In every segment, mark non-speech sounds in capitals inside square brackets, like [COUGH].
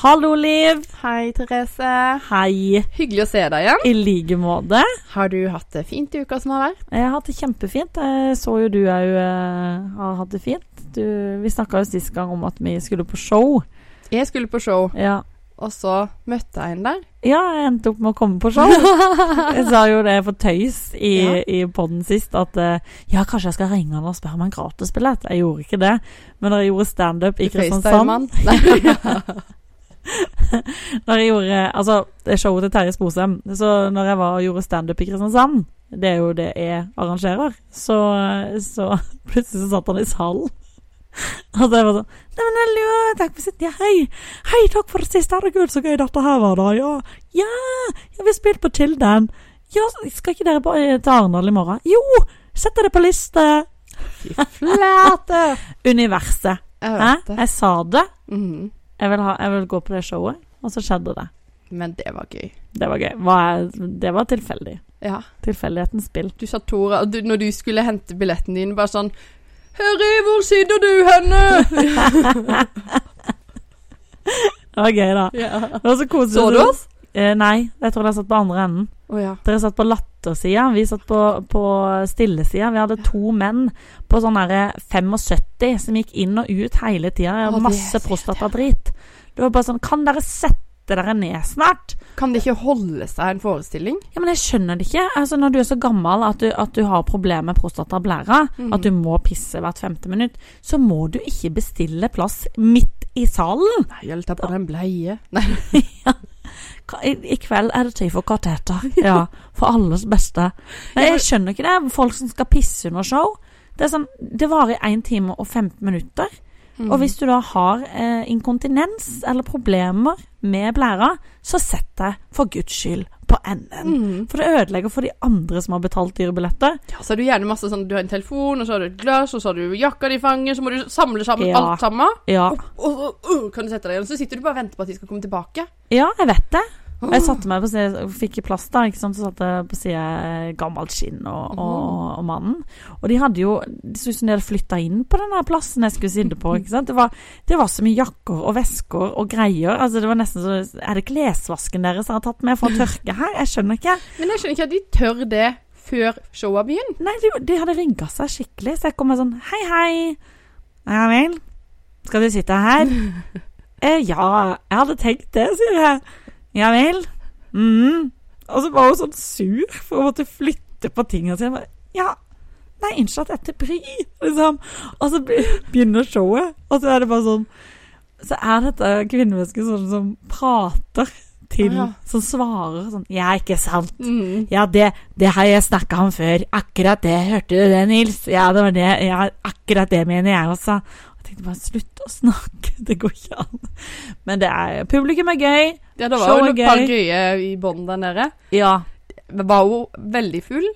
Hallo, Liv. Hei, Therese. Hei. Hyggelig å se deg igjen. I like måte. Har du hatt det fint i uka som har vært? Jeg har hatt det kjempefint. Jeg så jo du òg har hatt det fint. Du, vi snakka jo sist gang om at vi skulle på show. Jeg skulle på show, Ja. og så møtte jeg en der. ja, jeg endte opp med å komme på show. [LAUGHS] Jeg sa jo det for tøys i, Ja. i podden sist at eh, ja, kanskje jeg skal ringe han og spørre om en gratisbillett. Jeg gjorde ikke det, men da jeg gjorde standup i Kristiansand. [LAUGHS] [LAUGHS] Når jeg gjorde Altså, det showet til Terje Sposem. Så når jeg var og gjorde standup i Kristiansand, det er jo det jeg arrangerer, så, så [LAUGHS] plutselig så satt han i salen. Og jeg var sånn Nei, men hallo, takk for sitt Ja, hei. Hei, takk for sist. Herregud, så gøy dette her var, da. Ja, ja, ja vi spilte på Tilden. Ja, skal ikke dere bare til Arendal i morgen? Jo, Setter dere på liste. Fy flate. [LAUGHS] Universet. Jeg Hæ? Jeg sa det. Mhm. Jeg vil, ha, jeg vil gå på det showet, og så skjedde det. Men det var gøy. Det var gøy. Det var tilfeldig. Ja. Tilfeldighetens spill. Du sa Tora, du, når du skulle hente billetten din, bare sånn Harry, hvor sitter du henne? [LAUGHS] Det var gøy, da. ja. Det var så koselig. Så du oss? Eh, nei, jeg tror dere satt på andre enden. Oh, ja. Dere satt på lattersida, vi satt på, på stillesida. Vi hadde to menn på sånn derre 75 som gikk inn og ut hele tida. Masse prostatadrit. Det var bare sånn Kan dere sette dere ned snart? Kan det ikke holde seg en forestilling? Ja, men jeg skjønner det ikke. Altså, når du er så gammel at du, at du har problemer med prostatablæra, mm. at du må pisse hvert femte minutt, så må du ikke bestille plass midt i salen. Nei, jeg ta på deg en bleie. [LAUGHS] Nei. Ka- I, I kveld er det tid for kateter. [LAUGHS] Ja, for alles beste. Nei, jeg skjønner ikke det. Folk som skal pisse under show. Det sånn, det varer 1 time og 15 minutter. Mhm. Og hvis du da har eh, inkontinens eller problemer med blæra, så sett deg for guds skyld på enden. Mm. For det ødelegger for de andre som har betalt dyre billetter. Ja, så har du gjerne masse sånn Du har en telefon, og så har du et glass, og så har du jakka di i fanget, så må du samle sammen Ja. alt sammen. Ja, Og så og, kan du sette deg igjen. Så sitter du bare og venter på at de skal komme tilbake. ja jeg vet det. Jeg satte meg på siden, fikk plass da, ikke sant, så satt jeg på siden eh, gammelt skinn og, og, og mannen. Og de hadde jo, det så ut som de hadde flyttet inn på denne plassen jeg skulle sitte på, ikke sant. Det var, det var så mye jakker og vesker og greier, altså det var nesten så, er det klesvasken deres som har tatt med for å tørke her? Jeg skjønner ikke. Men jeg skjønner ikke at de tør det før showet begynner. Nei, de, de hadde rigga seg skikkelig, så jeg kom med sånn, hei, hei. Ja vel, skal du sitte her? [LAUGHS] eh, ja, jeg hadde tenkt det, sier jeg. Ja vel. mm. Og så var hun sånn sur for å måtte flytte på tingene sine. Ja, nei, unnskyld at jeg er til bry, liksom. Og så begynner showet, og så er det bare sånn Så er dette kvinnemennesket sånn som prater til Ja. Som svarer sånn Ja, ikke sant. Mm. Ja, det, det har jeg snakka om før. Akkurat det. Hørte du det, Nils? Ja, det var det. Ja, akkurat det mener jeg også. Og jeg tenkte bare slutt å snakke. [LAUGHS] Det går ikke an. Men det er Publikum er gøy. Ja, det var jo et par gøy. gøye i bånn der nede. Ja. Var hun veldig full?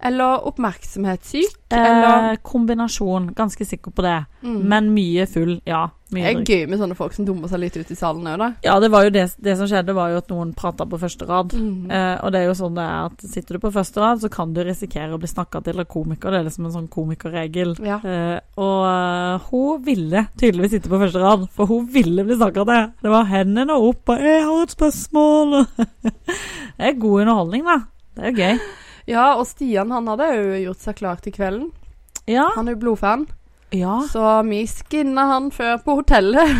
Eller oppmerksomhetssyk? Eller Eh, kombinasjon. Ganske sikker på det. mm. Men mye full. Ja. Det er gøy med sånne folk som dummer seg litt ut i salen òg, da. Ja, det var jo det, det som skjedde, var jo at noen prata på første rad. Mm. Eh, og det er jo sånn det er at sitter du på første rad, så kan du risikere å bli snakka til av komiker. Det er liksom en sånn komikerregel. Ja. Eh, og eh, hun ville tydeligvis sitte på første rad, for hun ville bli snakka til. Det var hendene opp og 'Jeg har et spørsmål'. [LAUGHS] det er god underholdning, da. Det er jo gøy. Ja, og Stian han hadde jo gjort seg klar til kvelden. Ja. Han er jo blodfan, ja. så vi skinna han før på hotellet.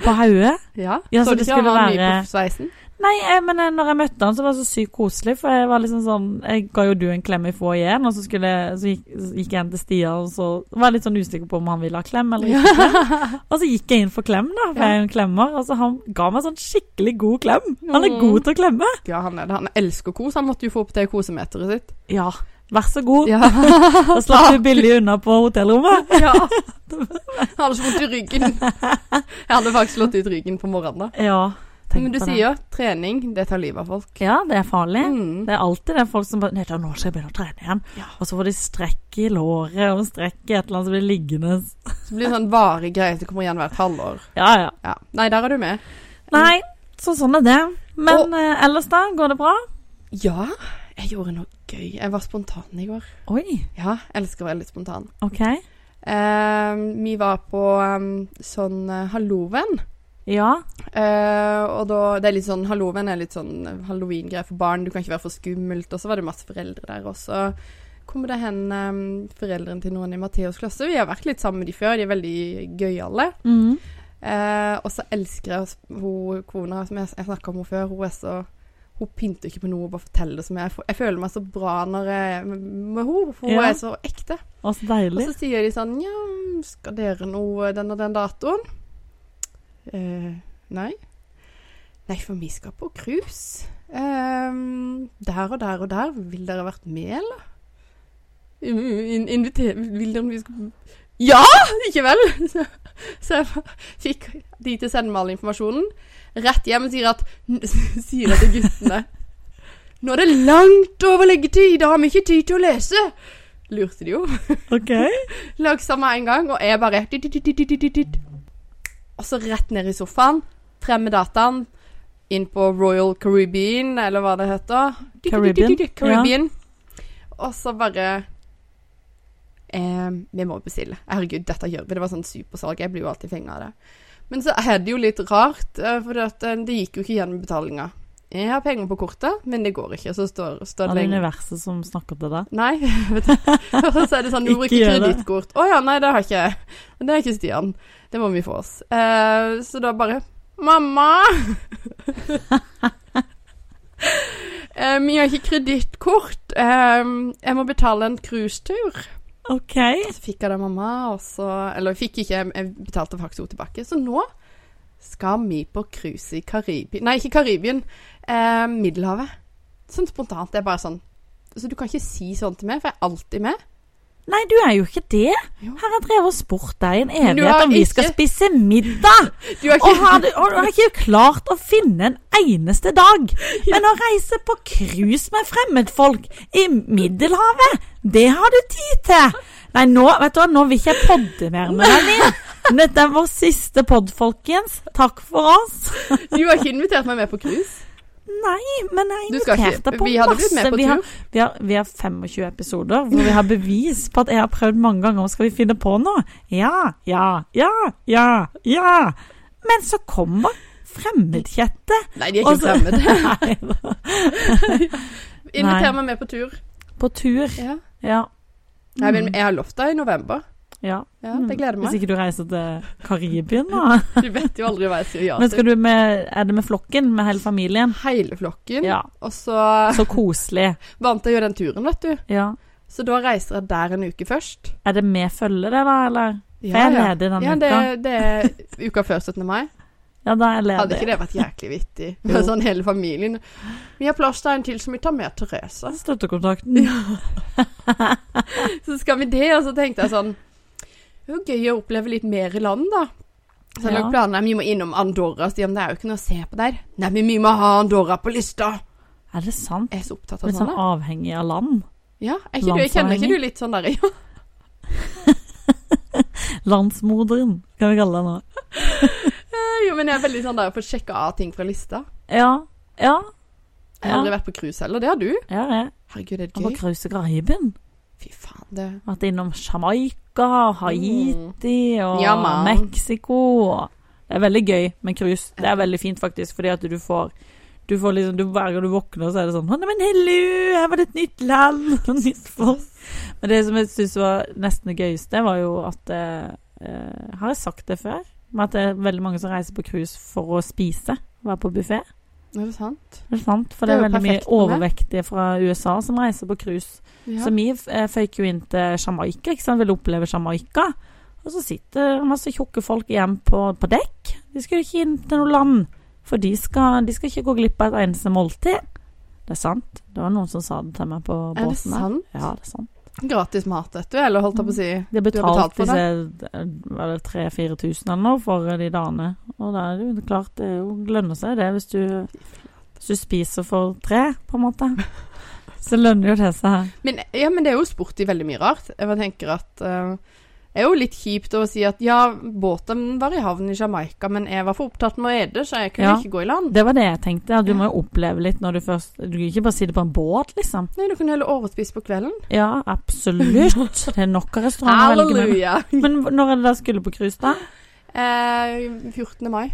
På hodet. Ja, Ja, så så det skulle være- på sveisen? Nei, jeg, men eh, når jeg møtte han, så var det så sykt koselig. For jeg var liksom sånn Jeg ga jo du en klem i foajeen, og så, skulle så, gikk, så gikk jeg hen til Stia, og så var jeg litt sånn usikker på om han ville ha klem eller ikke. [LAUGHS] klem. Og så gikk jeg inn for klem, da, for jeg er jo en klemmer. Og så han ga meg sånn skikkelig god klem. Han er Mm. god til å klemme. Ja, han er det. Han elsker kos. Han måtte jo få opp det kosemeteret sitt. Ja, vær så god. Ja. [LAUGHS] Da slapp du billig unna på hotellrommet. [LAUGHS] ja. Jeg hadde så vondt i ryggen. Jeg hadde faktisk slått ut ryggen på morgenen. da. Ja, Men du sier jo at trening, det tar livet av folk. Ja, det er farlig. Mm. Det er alltid det folk som bare Nei, da, nå skal jeg begynne å trene igjen. Ja. Og så får de strekk i låret og strekk i et eller annet som blir liggende. Så blir det sånn varig greie som kommer igjen hvert halvår. Ja, ja. Ja. Nei, der er du med. Nei, så sånn er det. Men eh, ellers, da? Går det bra? Ja, jeg gjorde noe gøy. Jeg var spontan i går. Oi, Ja, elsker å være litt spontan. OK. Eh, vi var på um, sånn uh, Halloven. Ja. Eh, og da Det er litt sånn Halloween er litt sånn halloween-greier for barn. Du kan ikke være for skummelt. Og så var det masse foreldre der. Og så kommer det hen um, foreldrene til noen i Matheos klasse. Vi har vært litt sammen med de før. De er veldig gøyale. Mm. Eh, og så elsker jeg hun kona som jeg, jeg snakka om henne før. Hun er så Hun pynter ikke på noe, bare forteller det som jeg Jeg føler meg så bra når jeg er med med henne. For hun Ja. er så ekte. Og så Og så sier de sånn Ja, skal dere noe den og den datoen? Eh, nei. Nei, for vi skal på cruise. Uh, der og der og der. Vil dere ha vært med, eller? In inviter... Vil dere vi skal Ja! Ikke vel? Så, [LAUGHS] så jeg fikk de til å sende meg all informasjonen. Rett hjem og sier at [LAUGHS] Sier det til guttene. Nå er det langt over leggetid, da har vi ikke tid til å lese. Lurte de jo. OK. [LAUGHS] Laksa meg en gang, og jeg bare dit, dit, dit, dit, dit, dit. Og så rett ned i sofaen, frem med dataen, inn på Royal Caribbean, eller hva det heter. Caribbean, dit, dit, Og så bare eh, Vi må bestille. Herregud, dette gjør vi. Det var sånn supersalg. Jeg blir jo alltid fenga av det. Men så er det jo litt rart, eh, for det, det gikk jo ikke gjennom betalinga. Jeg har penger på kortet, men det går ikke. Så står, står det det det universet som snakker til deg. Nei. Og så er det sånn, du bruker kredittkort. Å ja, nei, det har ikke. Det har ikke Stian. Det må vi få oss. Uh, så da bare Mamma! [LAUGHS] eh, vi har ikke kredittkort. Eh, jeg må betale en cruisetur. OK. Så fikk jeg det av mamma, og så Eller jeg fikk ikke, jeg betalte faktisk henne tilbake. Så nå skal vi på cruise i Karibien Nei, ikke Karibien. Eh, Middelhavet. Sånn spontant. Det er bare sånn Så du kan ikke si sånn til meg, for jeg er alltid med. Nei, du er jo ikke det. Her har drevet og spurt deg i en evighet om vi ikke- skal spise middag. [LAUGHS] Du har Og har, du, og har ikke klart å finne en eneste dag. [LAUGHS] Men å reise på cruise med fremmedfolk i Middelhavet, det har du tid til. Nei, nå, vet du hva, nå vil ikke jeg podde mer med deg, Liv. [LAUGHS] Dette er vår siste podd, folkens. Takk for oss. Du har ikke invitert meg med på cruise. Nei, men jeg inviterte på vi masse. med på vi, har, vi, har, vi har 25 episoder hvor vi har bevis på at jeg har prøvd mange ganger. Skal vi finne på noe? Ja, ja, ja, ja, ja. Men så kommer fremmedkjette. Nei, de er ikke fremmede. [LAUGHS] Inviter meg med på tur. på tur. Ja. Ja. Nei, men jeg har lovt deg i november. Ja. Ja, det gleder Hvis meg. ikke du reiser til Karibien, da. [LAUGHS] Du vet jo aldri hva jeg sier ja Men skal du med Er det med flokken? Med hele familien? Hele flokken. Ja. Og så Så koselig. vant jeg jo den turen, vet du. Ja. Så da reiser jeg der en uke først. Er det med følge, det, da? Eller? For jeg er ledig denne ja, det, uka. det er uka før 17. mai. Ja, da er jeg ledig. Hadde ikke det vært jæklig vittig? [LAUGHS] Med [LAUGHS] sånn hele familien. Vi har plass til en til som vi tar med Therese. Støttekontakten. Så skal vi det, og så tenkte jeg sånn Det jo gøy å oppleve litt mer i land, da. Så jeg Ja. lagde planer. Vi må innom Andorra, Stian. Det er jo ikke noe å se på der. Nei, men vi må ha Andorra på lista. Er det sant? Jeg er så opptatt av Litt sånn. sånn da. avhengig av land? Ja, er ikke du, kjenner ikke du litt sånn der Ja, [LAUGHS] Landsmoderen, kan vi kalle det nå. jo, men jeg er veldig sånn der å å sjekke av ting fra lista. Ja. Ja. Jeg har aldri vært på cruise heller. Det har du. Ja, jeg Herregud, det er gøy. Og på cruise i Karibien. Fy faen, det Vært innom Jamaica, Haiti og Ja. Mexico. Det er veldig gøy med cruise. Det er veldig fint, faktisk, fordi at du får du får liksom, du, Hver gang du våkner, så er det sånn «Å, nei, Men hello, her var det et nytt land [LAUGHS] og nytt folk. Men det som jeg syns var nesten det gøyeste, var jo at eh, eh, Har jeg sagt det før? Men at det er veldig mange som reiser på cruise for å spise. Være på buffé. Er det sant? Det er sant, for Det det er er veldig mye overvektige fra USA som reiser på cruise. Ja. Så vi eh, føyk jo inn til Jamaica, ikke sant, ville oppleve Jamaica. Og så sitter masse tjukke folk igjen på, på dekk. De skal jo ikke inn til noe land, for de skal, de skal ikke gå glipp av et eneste måltid. Det er sant. Det var noen som sa det til meg på Er det sant? Ja, det er sant. Gratis mat, vet du. Eller holdt jeg på å si De har Du har betalt betalt for disse 3000-4000 eller noe for de dagene. Og da er det jo klart det er jo lønner seg det hvis du, hvis du spiser for tre, på en måte. [LAUGHS] Så lønner jo det seg. Men, ja, men det er jo sport i veldig mye rart. Jeg bare tenker at eh, Det er jo litt kjipt å si at ja, båten var i havn i Jamaica, men jeg var for opptatt med å ede, så jeg kunne Ja. ikke gå i land. Det var det jeg tenkte. At du Ja. må jo oppleve litt når du først Du kan ikke bare sitte på en båt, liksom. Nei, du kan heller overspise på kvelden. Ja, absolutt. [LAUGHS] Det er nok av restauranter å velge mellom. Men når er det da skulle på cruise, da? Eh, 14. mai.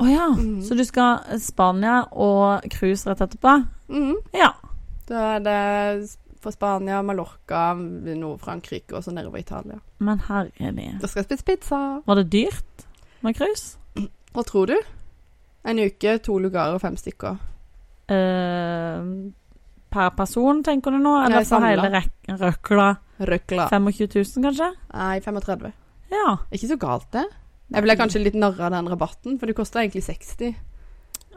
Å ja. Mm. Så du skal Spania og cruise rett etterpå? Mhm. Ja. Da er det fra Spania, Mallorca, Nord-Frankrike og så nedover Italia. Men herlig. Da skal jeg spise pizza. Var det dyrt med cruise? Hva tror du? En uke, to lugarer og fem stykker. Uh, per person, tenker du nå? Eller Nei, for hele røkla? Røkla. 25 000, kanskje? Nei, 35. Ja. Ikke så galt, det. Jeg ble kanskje litt narra av den rabatten, for det kosta egentlig 60.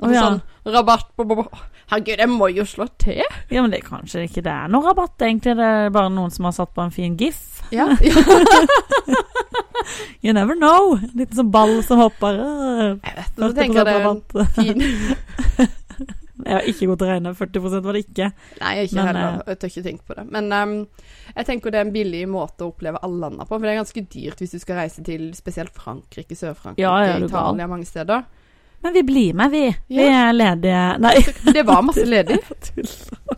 Og oh, ja. sånn rabatt på, på, på Herregud, jeg må jo slå til! ja, men det er kanskje ikke det er noe rabatt, egentlig. Det er bare noen som har satt på en fin gif. Ja. [LAUGHS] You never know. En liten sånn ball som hopper. Jeg vet, og så tenker jeg det er en [LAUGHS] fin Jeg har ikke god til å regne. 40% var det ikke. Nei, ikke Men, heller. eh, Jeg tør ikke tenke på det. Men um, jeg tenker det er en billig måte å oppleve alle landene på. For det er ganske dyrt hvis du skal reise til spesielt Frankrike, Sør-Frankrike, Ja. Italia, mange steder. Men vi blir med, vi. Vi er ledige. Nei. Det var masse [LAUGHS] ledig.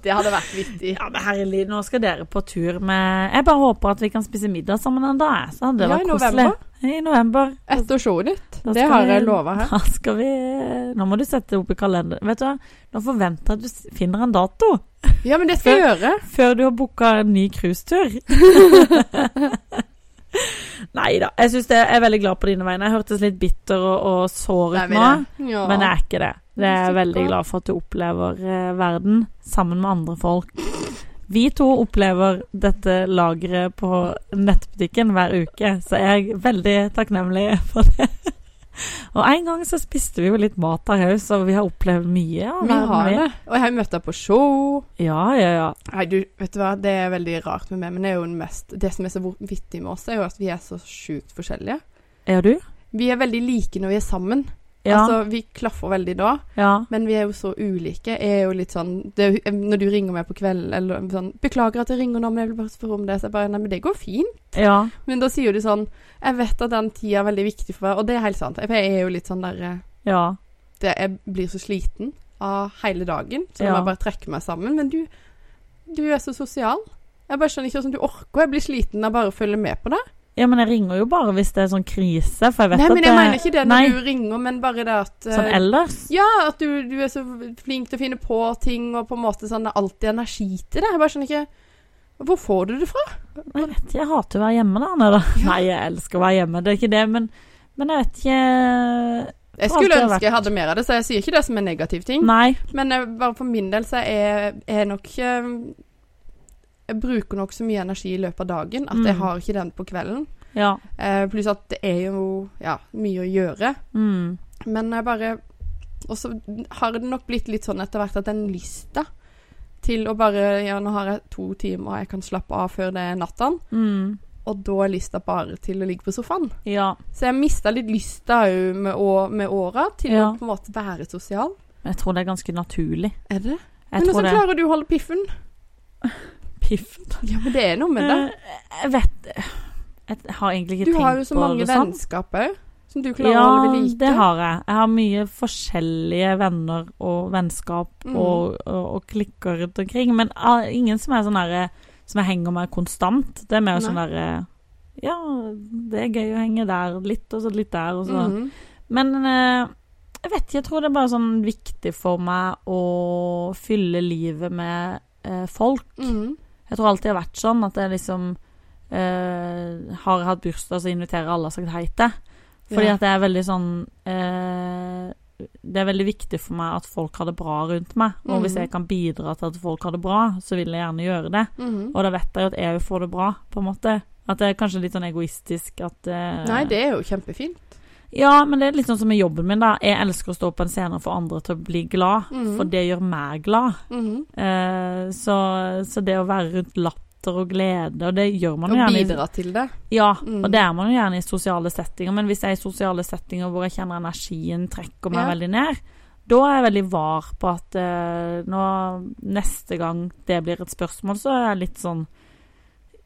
Det hadde vært vittig. Ja, men herlig, nå skal dere på tur med Jeg bare håper at vi kan spise middag sammen en dag, så hadde det Ja, vært koselig. november. I november. Etter showet ditt. Det har jeg lova her. Da skal vi Nå må du sette opp i kalenderen. Vet du hva, nå forventer jeg at du finner en dato Ja, men det skal jeg gjøre. før du har booka en ny cruisetur. [LAUGHS] Nei da. Jeg jeg er veldig glad på dine vegne. Jeg hørtes litt bitter og, og sår ut nå. Ja. Men jeg er ikke det. Jeg er jeg veldig glad for at du opplever eh, verden sammen med andre folk. Vi to opplever dette lageret på nettbutikken hver uke, så jeg er veldig takknemlig for det. Og en gang så spiste vi jo litt mat her òg, så vi har opplevd mye av Vi har det. Og jeg har møtt deg på show. Ja, ja, ja. Nei, du, vet du hva, det er veldig rart med meg, men det er jo den mest Det som er så vittig med oss, er jo at vi er så sjukt forskjellige. Er du? Vi er veldig like når vi er sammen. Ja. Altså, vi klaffer veldig da, ja. men vi er jo så ulike. Jeg er jo litt sånn det, Når du ringer meg på kvelden eller sånn 'Beklager at jeg ringer nå, men jeg vil bare spørre om det.' Så jeg bare Nei, men det går fint. ja. Men da sier du sånn 'Jeg vet at den tida er veldig viktig for meg', og det er helt sant. Jeg er jo litt sånn der eh, Ja. det, Jeg blir så sliten av hele dagen, så jeg må bare trekke meg sammen. Men du, du er så sosial. Jeg bare skjønner ikke hvordan du orker. Jeg blir sliten av bare å følge med på det. Ja, men jeg ringer jo bare hvis det er sånn krise, for jeg vet Nei, at men jeg det mener ikke det når Nei, du ringer, men bare det at eh, sånn ellers. Ja, at du, du er så flink til å finne på ting, og på en måte sånn Det er alltid energi til det. Jeg bare skjønner ikke Hvor får du det fra? Jeg vet ikke, jeg hater å være hjemme da. Nei, da. Ja. Nei, jeg elsker å være hjemme, det er ikke det, men, men jeg vet ikke Jeg skulle ønske jeg hadde mer av det, så jeg sier ikke det som en negativ ting. Nei. Men eh, bare for min del så er jeg nok ikke Jeg bruker nok så mye energi i løpet av dagen at jeg Mm. har ikke den på kvelden. Ja. Eh, pluss at det er jo ja, mye å gjøre. Mm. Men jeg bare Og så har det nok blitt litt sånn etter hvert at den lista til å bare Ja, nå har jeg to timer, og jeg kan slappe av før det er natta. Mm. Og da er lista bare til å ligge på sofaen. Ja. Så jeg mista litt lysta òg med, med åra til Ja. å på en måte være sosial. Jeg tror det er ganske naturlig. Er det? Jeg Men hvordan klarer du å holde piffen? [LAUGHS] Piffen. Ja, men det er noe med det. Eh, Jeg vet Jeg har egentlig ikke Du tenkt har jo så mange det sånn. vennskap òg, som du klarer Ja, å holde ved like. det har jeg. Jeg har mye forskjellige venner og vennskap Mm. og, og, og klikker rundt omkring. Men uh, ingen som er sånn derre Som jeg henger med konstant. Det er mer Nei. sånn derre Ja, det er gøy å henge der litt, og så litt der, og så mm. Men uh, jeg vet ikke, jeg tror det er bare sånn viktig for meg å fylle livet med eh, folk. Mhm. Jeg tror alltid det har vært sånn at jeg liksom eh, har hatt bursdag, så inviterer alle og sagt hei til. Fordi Ja. at det er veldig sånn eh, Det er veldig viktig for meg at folk har det bra rundt meg. Og hvis Mhm. jeg kan bidra til at folk har det bra, så vil jeg gjerne gjøre det. Mhm. Og da vet jeg jo at jeg får det bra, på en måte. At det er kanskje litt sånn egoistisk at eh, Nei, det er jo kjempefint. Ja, men det er litt sånn som med jobben min, da. Jeg elsker å stå på en scene og få andre til å bli glad, Mhm. for det gjør meg glad. Mhm. Eh, så, så det å være rundt latter og glede, og det gjør man jo gjerne Og bidra til det. Ja, Mm. og det er man jo gjerne i sosiale settinger, men hvis jeg er i sosiale settinger hvor jeg kjenner energien trekker meg Ja. veldig ned, da er jeg veldig var på at eh, nå neste gang det blir et spørsmål, så er jeg litt sånn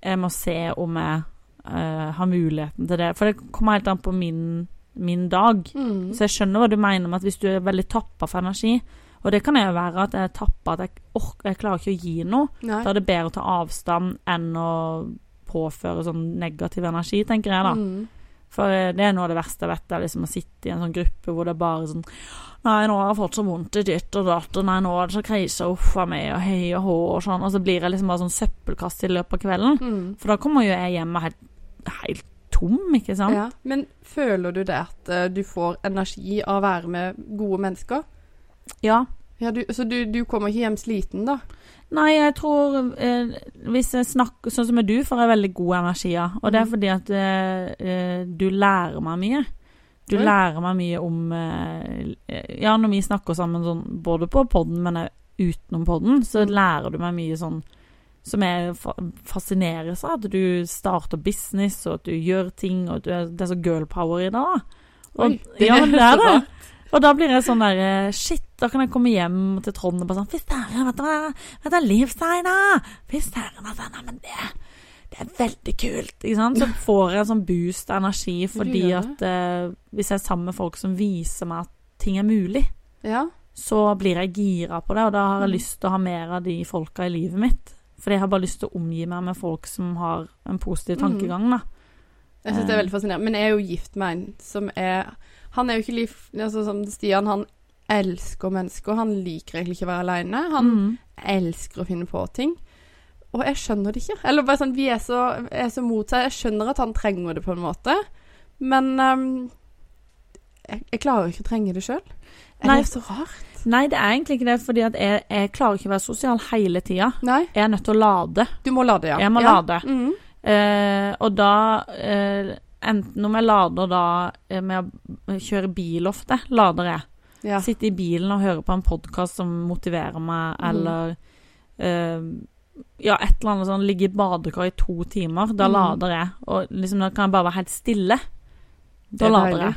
Jeg må se om jeg eh, har muligheten til det. For det kommer helt an på min, min dag. Mm. Så jeg skjønner hva du mener med at hvis du er veldig tappa for energi, og det kan jo være at jeg er tappa, at jeg, orker, jeg klarer ikke å gi noe, Nei. da er det bedre å ta avstand enn å påføre sånn negativ energi, tenker jeg da. Mm. For eh, det er noe av det verste jeg vet, er liksom å sitte i en sånn gruppe hvor det er bare sånn Nei, nå har jeg fått så vondt i ditt og datt, og nei, nå er det så krise, uff a meg, og hei og hå, og sånn. Og så blir jeg liksom bare sånn søppelkast i løpet av kvelden. Mm. For da kommer jo jeg hjem helt, helt tom, ikke sant? Ja. Men føler du det at eh, du får energi av å være med gode mennesker? Ja. Ja, du, så du, du kommer ikke hjem sliten, da? Nei, jeg tror eh, Hvis jeg snakker sånn som med du, får jeg veldig god energi av. Og det er Mhm. fordi at eh, eh, du lærer meg mye. Du Oi. lærer meg mye om eh, Ja, når vi snakker sammen sånn både på podden, men utenom podden, så Mm. lærer du meg mye sånn som jeg fa fascineres av. At du starter business, og at du gjør ting, og du er, det er så girl power i det. da. Og, Oi, det ja, men det er det. Og da blir jeg sånn der eh, Shit, da kan jeg komme hjem til Trond og bare sånn Fy søren, vet du hva vet du, Liv sier da? Fy søren, altså. Neimen, det, det er veldig kult. Ikke sant? Så får jeg en sånn boost av energi fordi at eh, hvis jeg er sammen med folk som viser meg at ting er mulig, Ja. så blir jeg gira på det, og da har jeg Mm. lyst til å ha mer av de folka i livet mitt. Fordi jeg har bare lyst til å omgi meg med folk som har en positiv Mm. tankegang, da. Jeg syns det Eh. er veldig fascinerende. Men jeg er jo gift med en som er Han er jo ikke liv... Altså, som Stian, han elsker mennesker. Han liker egentlig ikke å være aleine. Han Mm. elsker å finne på ting. Og jeg skjønner det ikke. Eller bare sånn, Vi er så, er så mot seg. Jeg skjønner at han trenger det på en måte, men um, jeg, jeg klarer ikke å trenge det sjøl. Er det så rart? Nei, det er egentlig ikke det, fordi jeg, jeg klarer ikke å være sosial hele tida. Jeg er nødt til å lade. du må lade, ja. Jeg må ja. lade. Mm. Eh, og da eh, Enten om jeg lader da eh, med å kjøre bil ofte, lader jeg. ja. Sitte i bilen og høre på en podkast som motiverer meg, Mm. eller eh, Ja, et eller annet sånn Ligge i badekar i to timer. Da Mm. lader jeg. Og liksom da kan jeg bare være helt stille. Da er lader jeg.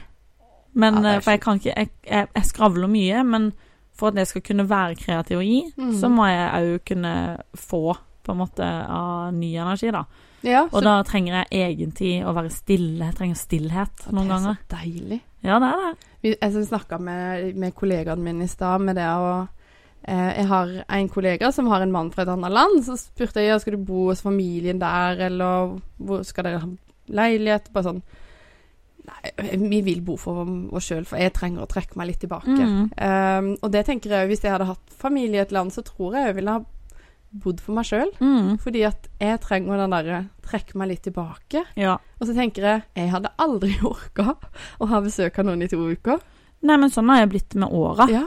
Men Ja, eh, For jeg kan ikke jeg, jeg, jeg skravler mye, men for at jeg skal kunne være kreativ og gi, Mm. så må jeg òg kunne få på en måte av ny energi, da. Ja, Og da trenger jeg egentid å være stille. Jeg trenger stillhet noen det er ganger. så deilig. Ja, det er det. Vi- Jeg snakka med, med kollegaene mine i stad med det å eh, Jeg har en kollega som har en mann fra et annet land. Så spurte jeg ja, skal du bo hos familien der, eller hvor skal dere ha leilighet? Bare sånn Nei, vi vil bo for oss sjøl, for jeg trenger å trekke meg litt tilbake. Mm. Um, og det tenker jeg, hvis jeg hadde hatt familie i et land, så tror jeg jeg ville ha bodd for meg sjøl. Mm. Fordi at jeg trenger den derre trekke meg litt tilbake. Ja. Og så tenker jeg jeg hadde aldri [LAUGHS] orka å ha besøk av noen i to uker. Nei, men sånn har jeg blitt med åra. Ja.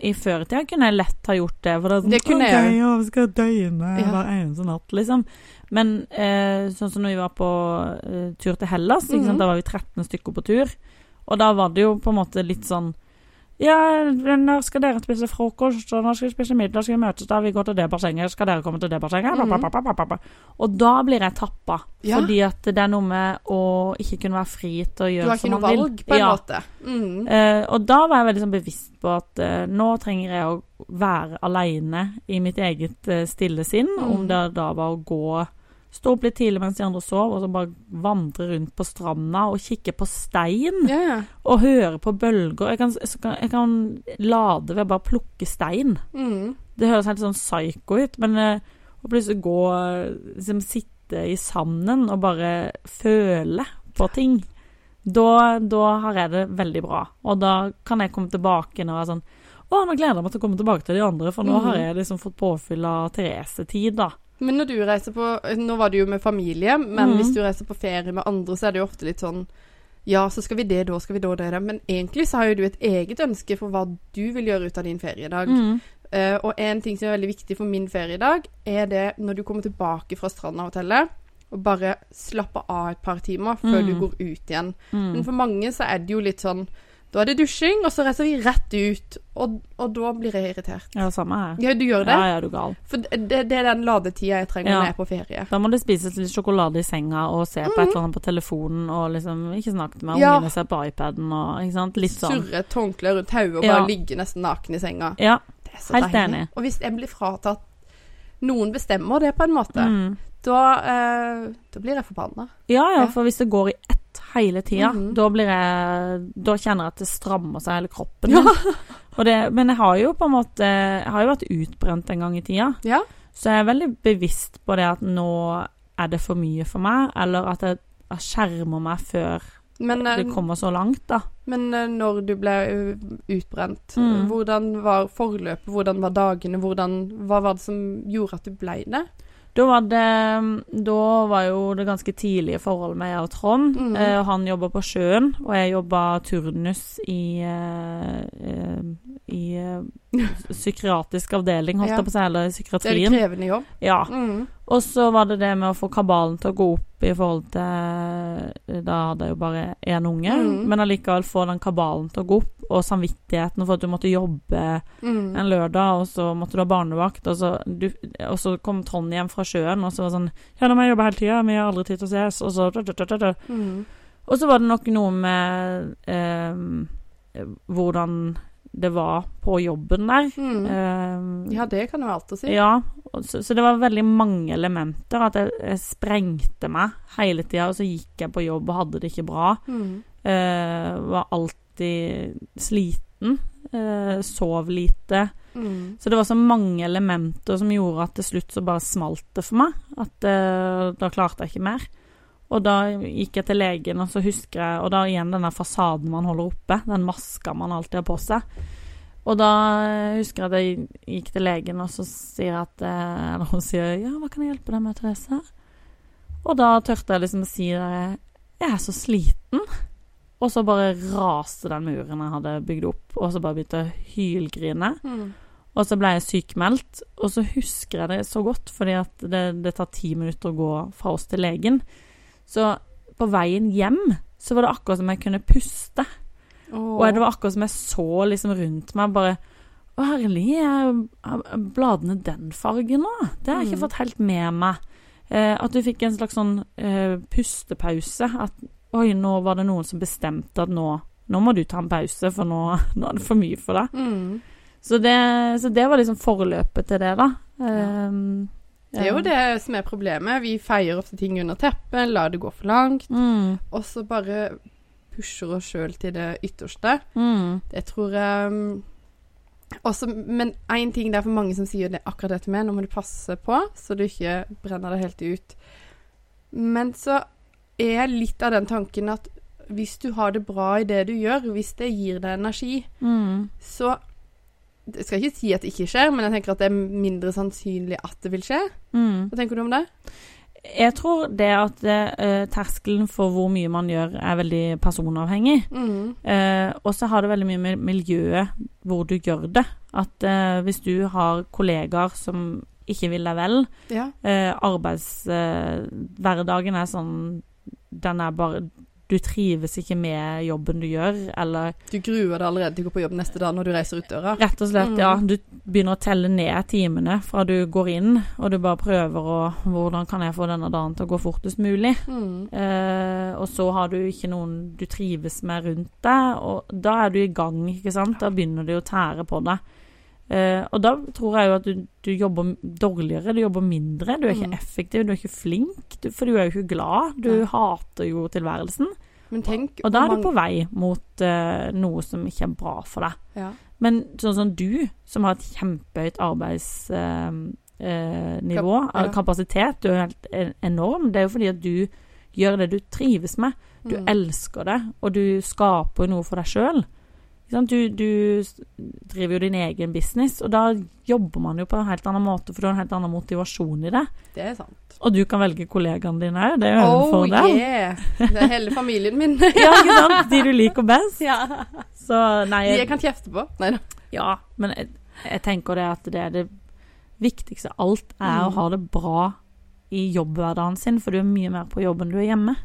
I før i tida kunne jeg lett ha gjort det. For det, er sånn, Det kunne «Ok, jeg vi skal døgne Ja. hver eneste natt, liksom. Men eh, sånn som når vi var på eh, tur til Hellas, Mhm. sant? da var vi 13 stykker på tur. Og da var det jo på en måte litt sånn Ja, når skal dere spise frokost, og når skal vi spise middag, skal vi møtes da, vi går til det bassenget, skal dere komme til det bassenget? Mm. Og da blir jeg tappa. Ja. Fordi at det er noe med å ikke kunne være fri til å gjøre som man vil. Du har ikke noe valg, på en ja. måte. Mm. Eh, og da var jeg veldig sånn bevisst på at eh, nå trenger jeg å være aleine i mitt eget eh, stille sinn. Mm. Om det da var å gå Stå opp litt tidlig mens de andre sov, og så bare vandre rundt på stranda og kikke på stein. Ja, ja. Og høre på bølger. Jeg kan, jeg kan lade ved å bare plukke stein. Mm. Det høres helt sånn psycho ut, men eh, å plutselig gå liksom, Sitte i sanden og bare føle på ting. Da, da har jeg det veldig bra. Og da kan jeg komme tilbake og være sånn Å, nå gleder jeg meg til å komme tilbake til de andre, for nå har jeg liksom fått påfyll av Therese-tid, da. Men når du reiser på Nå var det jo med familie, men mm. hvis du reiser på ferie med andre, så er det jo ofte litt sånn Ja, så skal vi det, da skal vi da det, det. Men egentlig så har jo du et eget ønske for hva du vil gjøre ut av din feriedag. Mm. Uh, og en ting som er veldig viktig for min feriedag, er det når du kommer tilbake fra Stranda-hotellet, og bare slappe av et par timer før Mm. du går ut igjen. Mm. Men for mange så er det jo litt sånn Da er det dusjing, og så reiser vi rett ut. Og, og da blir jeg irritert. Ja, samme her. Ja, du gjør det? Ja, ja, du er gal. For det, det er den ladetida jeg trenger Ja. når jeg er på ferie. Da må det spises litt sjokolade i senga og se på Mhm. et eller annet på telefonen og liksom ikke snakke med Ja. ungene, se på iPaden og ikke sant. Litt sånn. Surre et håndkle rundt hodet og Ja. bare ligge nesten naken i senga. Ja. Det er så Helt deilig. enig. Og hvis jeg blir fratatt Noen bestemmer det på en måte, Mm. da, eh, da blir jeg forbanna. Ja, ja, Ja. for hvis det går i ett hele tida, Mhm. da blir jeg Da kjenner jeg at det strammer seg hele kroppen Ja. [LAUGHS] Det, men jeg har jo på en måte Jeg har jo vært utbrent en gang i tida, Ja. så jeg er veldig bevisst på det at nå er det for mye for meg, eller at jeg, jeg skjermer meg før Men, eh, det kommer så langt, da. men eh, når du ble utbrent, Mm. hvordan var forløpet? Hvordan var dagene? Hvordan, hva var det som gjorde at du ble det? Da var det Da var jo det ganske tidlige forholdet med jeg og Trond. Mm. Eh, han jobba på sjøen, og jeg jobba turnus i eh, eh, I eh, [LAUGHS] psykiatrisk avdeling, holdt Ja. jeg på å si, eller Det er en krevende jobb. Ja. Mm. Og så var det det med å få kabalen til å gå opp i forhold til Da hadde jeg jo bare én unge, Mm. men allikevel få den kabalen til å gå opp, og samvittigheten for at du måtte jobbe Mm. en lørdag, og så måtte du ha barnevakt, og så, du, og så kom Trond hjem fra sjøen, og så var det sånn Ja, nå må jeg jobbe hele tida, vi har aldri tid til å ses, og så Mm. Og så var det nok noe med eh, hvordan det var på jobben der. Mm. Uh, Ja, det kan du alt å si. ja, så, så det var veldig mange elementer. At jeg, jeg sprengte meg hele tida, og så gikk jeg på jobb og hadde det ikke bra. Mm. Uh, var alltid sliten. Uh, sov lite. Mm. Så det var så mange elementer som gjorde at til slutt så bare smalt det for meg. At eh, da klarte jeg ikke mer. Og da gikk jeg til legen, og så husker jeg Og da igjen denne fasaden man holder oppe, den maska man alltid har på seg. Og da eh, husker jeg at jeg gikk til legen, og så sier at eh, Eller hun sier 'Ja, hva kan jeg hjelpe deg med, Therese?' Og da tørte jeg liksom å si det 'Jeg er så sliten'. Og så bare raste den muren jeg hadde bygd opp, og så bare begynte jeg å hylgrine. Mm. Og så ble jeg sykmeldt, og så husker jeg det så godt, fordi at det, det tar ti minutter å gå fra oss til legen. Så på veien hjem så var det akkurat som jeg kunne puste. Åh. Og det var akkurat som jeg så liksom rundt meg bare Å, herlig, er bladene den fargen nå? Det har jeg ikke Mm. fått helt med meg. Eh, at du fikk en slags sånn eh, pustepause. At oi, nå var det noen som bestemte at nå, nå må du ta en pause, for nå, nå er det for mye for deg. Mm. Så det, så det var liksom forløpet til det, da. Um, Det er jo det som er problemet. Vi feier ofte ting under teppet, lar det gå for langt, Mm, og så bare pusher oss sjøl til det ytterste. mm, Det tror jeg um, også, Men én ting det er for mange som sier det akkurat dette med, nå må du passe på så du ikke brenner det helt ut. Men så er litt av den tanken at hvis du har det bra i det du gjør, hvis det gir deg energi, mm, så Jeg skal ikke si at det ikke skjer, men jeg tenker at det er mindre sannsynlig at det vil skje. mm. Hva tenker du om det? Jeg tror det at uh, terskelen for hvor mye man gjør, er veldig personavhengig. Mm. Uh, og så har det veldig mye med miljøet hvor du gjør det. At uh, hvis du har kollegaer som ikke vil deg vel, Ja. arbeidshverdagen er sånn Den er bare Du trives ikke med jobben du gjør, eller Du gruer deg allerede til å gå på jobb neste dag når du reiser ut døra. Rett og slett, Mm. ja. Du begynner å telle ned timene fra du går inn, og du bare prøver å Hvordan kan jeg få denne dagen til å gå fortest mulig? Mm. Eh, og så har du ikke noen du trives med rundt deg, og da er du i gang, ikke sant? Da begynner det å tære på deg. Eh, og da tror jeg jo at du, du jobber dårligere, du jobber mindre, du er ikke Mm. effektiv, du er ikke flink, du, for du er jo ikke glad. Du Nei. hater jo tilværelsen. Men tenk Og da er du på vei mot uh, noe som ikke er bra for deg. ja. Men sånn som du, som har et kjempehøyt arbeidsnivå, uh, nivå, Kap- ja. kapasitet, du er helt enorm, det er jo fordi at du gjør det du trives med. Du Mm. elsker det, og du skaper noe for deg sjøl. Du, du driver jo din egen business, og da jobber man jo på en helt annen måte, for du har en helt annen motivasjon i det. Det er sant. Og du kan velge kollegaene dine òg, det er jo en Oh fordel. yeah! Det er hele familien min. [LAUGHS] Ja, ikke sant? De du liker best. ja. Så nei, De jeg kan kjefte på. Nei da. Ja, men jeg, jeg tenker det at det er det viktigste av alt er å Mm. ha det bra i jobbhverdagen sin, for du er mye mer på jobb enn du er hjemme.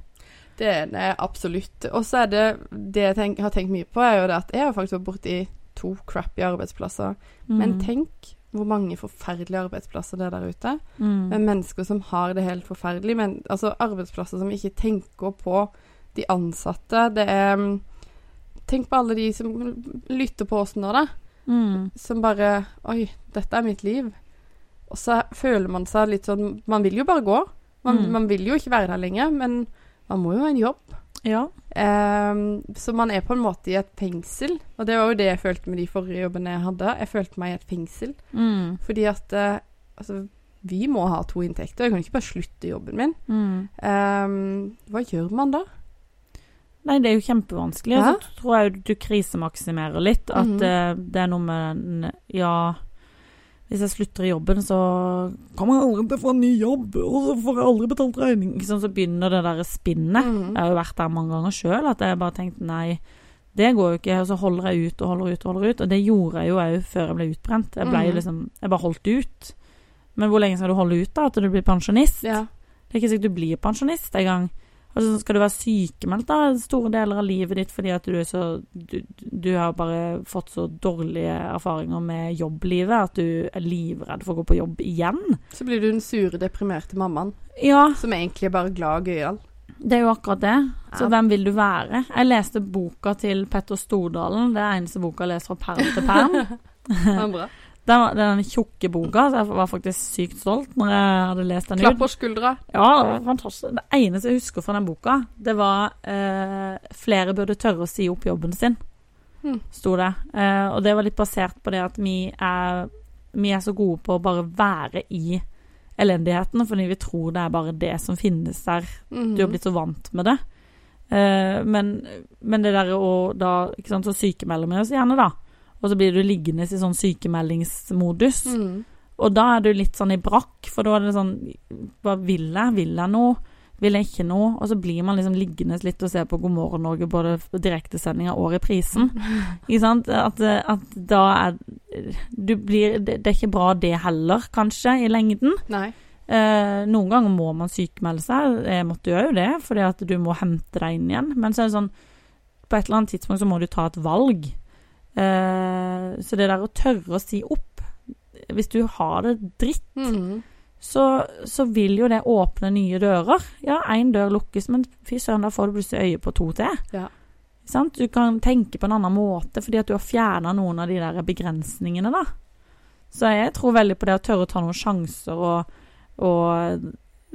Det er det absolutt. Og så er det det jeg tenk, har tenkt mye på, er jo det at jeg har faktisk vært borti to crappy arbeidsplasser. Men Mm. tenk hvor mange forferdelige arbeidsplasser det er der ute. mm. Med mennesker som har det helt forferdelig. Men altså arbeidsplasser som ikke tenker på de ansatte. Det er mm, Tenk på alle de som lytter på oss nå, da. Mm. Som bare Oi, dette er mitt liv. Og så føler man seg litt sånn Man vil jo bare gå. Man, Mm. man vil jo ikke være der lenger, men man må jo ha en jobb. Ja. Um, så man er på en måte i et fengsel. Og det var jo det jeg følte med de forrige jobbene jeg hadde. Jeg følte meg i et fengsel. Mm. Fordi at uh, altså, vi må ha to inntekter. Jeg kan ikke bare slutte jobben min. Mm. Um, hva gjør man da? Nei, det er jo kjempevanskelig. Ja. så tror jeg du krisemaksimerer litt. At Mhm. uh, det er noe med den Ja, hvis jeg slutter i jobben, så kommer jeg aldri til å få en ny jobb, og så får jeg aldri betalt regning. Sant, så begynner det der spinnet. Mhm. Jeg har jo vært der mange ganger sjøl, at jeg bare tenkte nei, det går jo ikke. Og så holder jeg ut og holder ut og holder ut. Og det gjorde jeg jo òg før jeg ble utbrent. Jeg ble Mhm. liksom Jeg bare holdt ut. Men hvor lenge skal du holde ut, da? At du blir pensjonist? Ja. Det er ikke sikkert du blir pensjonist engang. Altså, skal du være sykemeldt da, store deler av livet ditt fordi at du så du, du har bare fått så dårlige erfaringer med jobblivet at du er livredd for å gå på jobb igjen? Så blir du den sure, deprimerte mammaen Ja, som egentlig er bare glad og gøyal. det er jo akkurat det. Så Ja. hvem vil du være? Jeg leste boka til Petter Stordalen. Det er eneste boka jeg leser fra perm til perm. [LAUGHS] Det var bra. Den, den tjukke boka, så jeg var faktisk sykt stolt når jeg hadde lest den ut. Klapp på skuldra. Ja, det var fantastisk. Det eneste jeg husker fra den boka, det var eh, flere burde tørre å si opp jobben sin, Hmm. sto det. Eh, og det var litt basert på det at vi er, vi er så gode på å bare være i elendigheten, fordi vi tror det er bare det som finnes der. Mhm. Du har blitt så vant med det. Eh, men, men det der å da ikke sant, Så sykemelder vi oss gjerne, da. Og så blir du liggende i sånn sykemeldingsmodus. Mm. Og da er du litt sånn i brakk, for da er det sånn Hva vil jeg? Vil jeg noe? Vil jeg ikke noe? Og så blir man liksom liggende litt og ser på God morgen Norge, både direktesendinga og reprisen. [LAUGHS] Ikke sant? At, at da er du blir, det, er ikke bra det heller, kanskje, i lengden. Nei. Eh, noen ganger må man sykemelde seg. Jeg måtte gjøre jo det, fordi at du må hente deg inn igjen. Men så er det sånn På et eller annet tidspunkt så må du ta et valg. Eh, så det der å tørre å si opp Hvis du har det dritt mm. så, så vil jo det åpne nye dører. Ja, én dør lukkes, men fy søren, da får du plutselig øye på to til. Ja. Sant? Du kan tenke på en annen måte fordi at du har fjerna noen av de der begrensningene, da. Så jeg tror veldig på det å tørre å ta noen sjanser og, og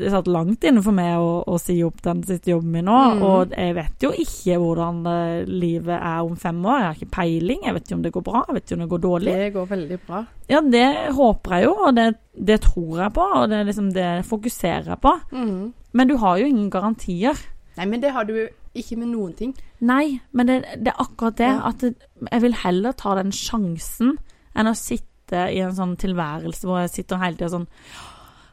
det satt langt inne for meg å, å si opp den siste jobben min nå, Mm. og jeg vet jo ikke hvordan eh, livet er om fem år. Jeg har ikke peiling. Jeg vet ikke om det går bra, jeg vet ikke om det går dårlig. Det går veldig bra. Ja, det håper jeg jo, og det, det tror jeg på, og det liksom det fokuserer jeg på. Mm. Men du har jo ingen garantier. Nei, men det har du ikke med noen ting. Nei, men det, det er akkurat det, Ja. at jeg vil heller ta den sjansen enn å sitte i en sånn tilværelse hvor jeg sitter hele tida sånn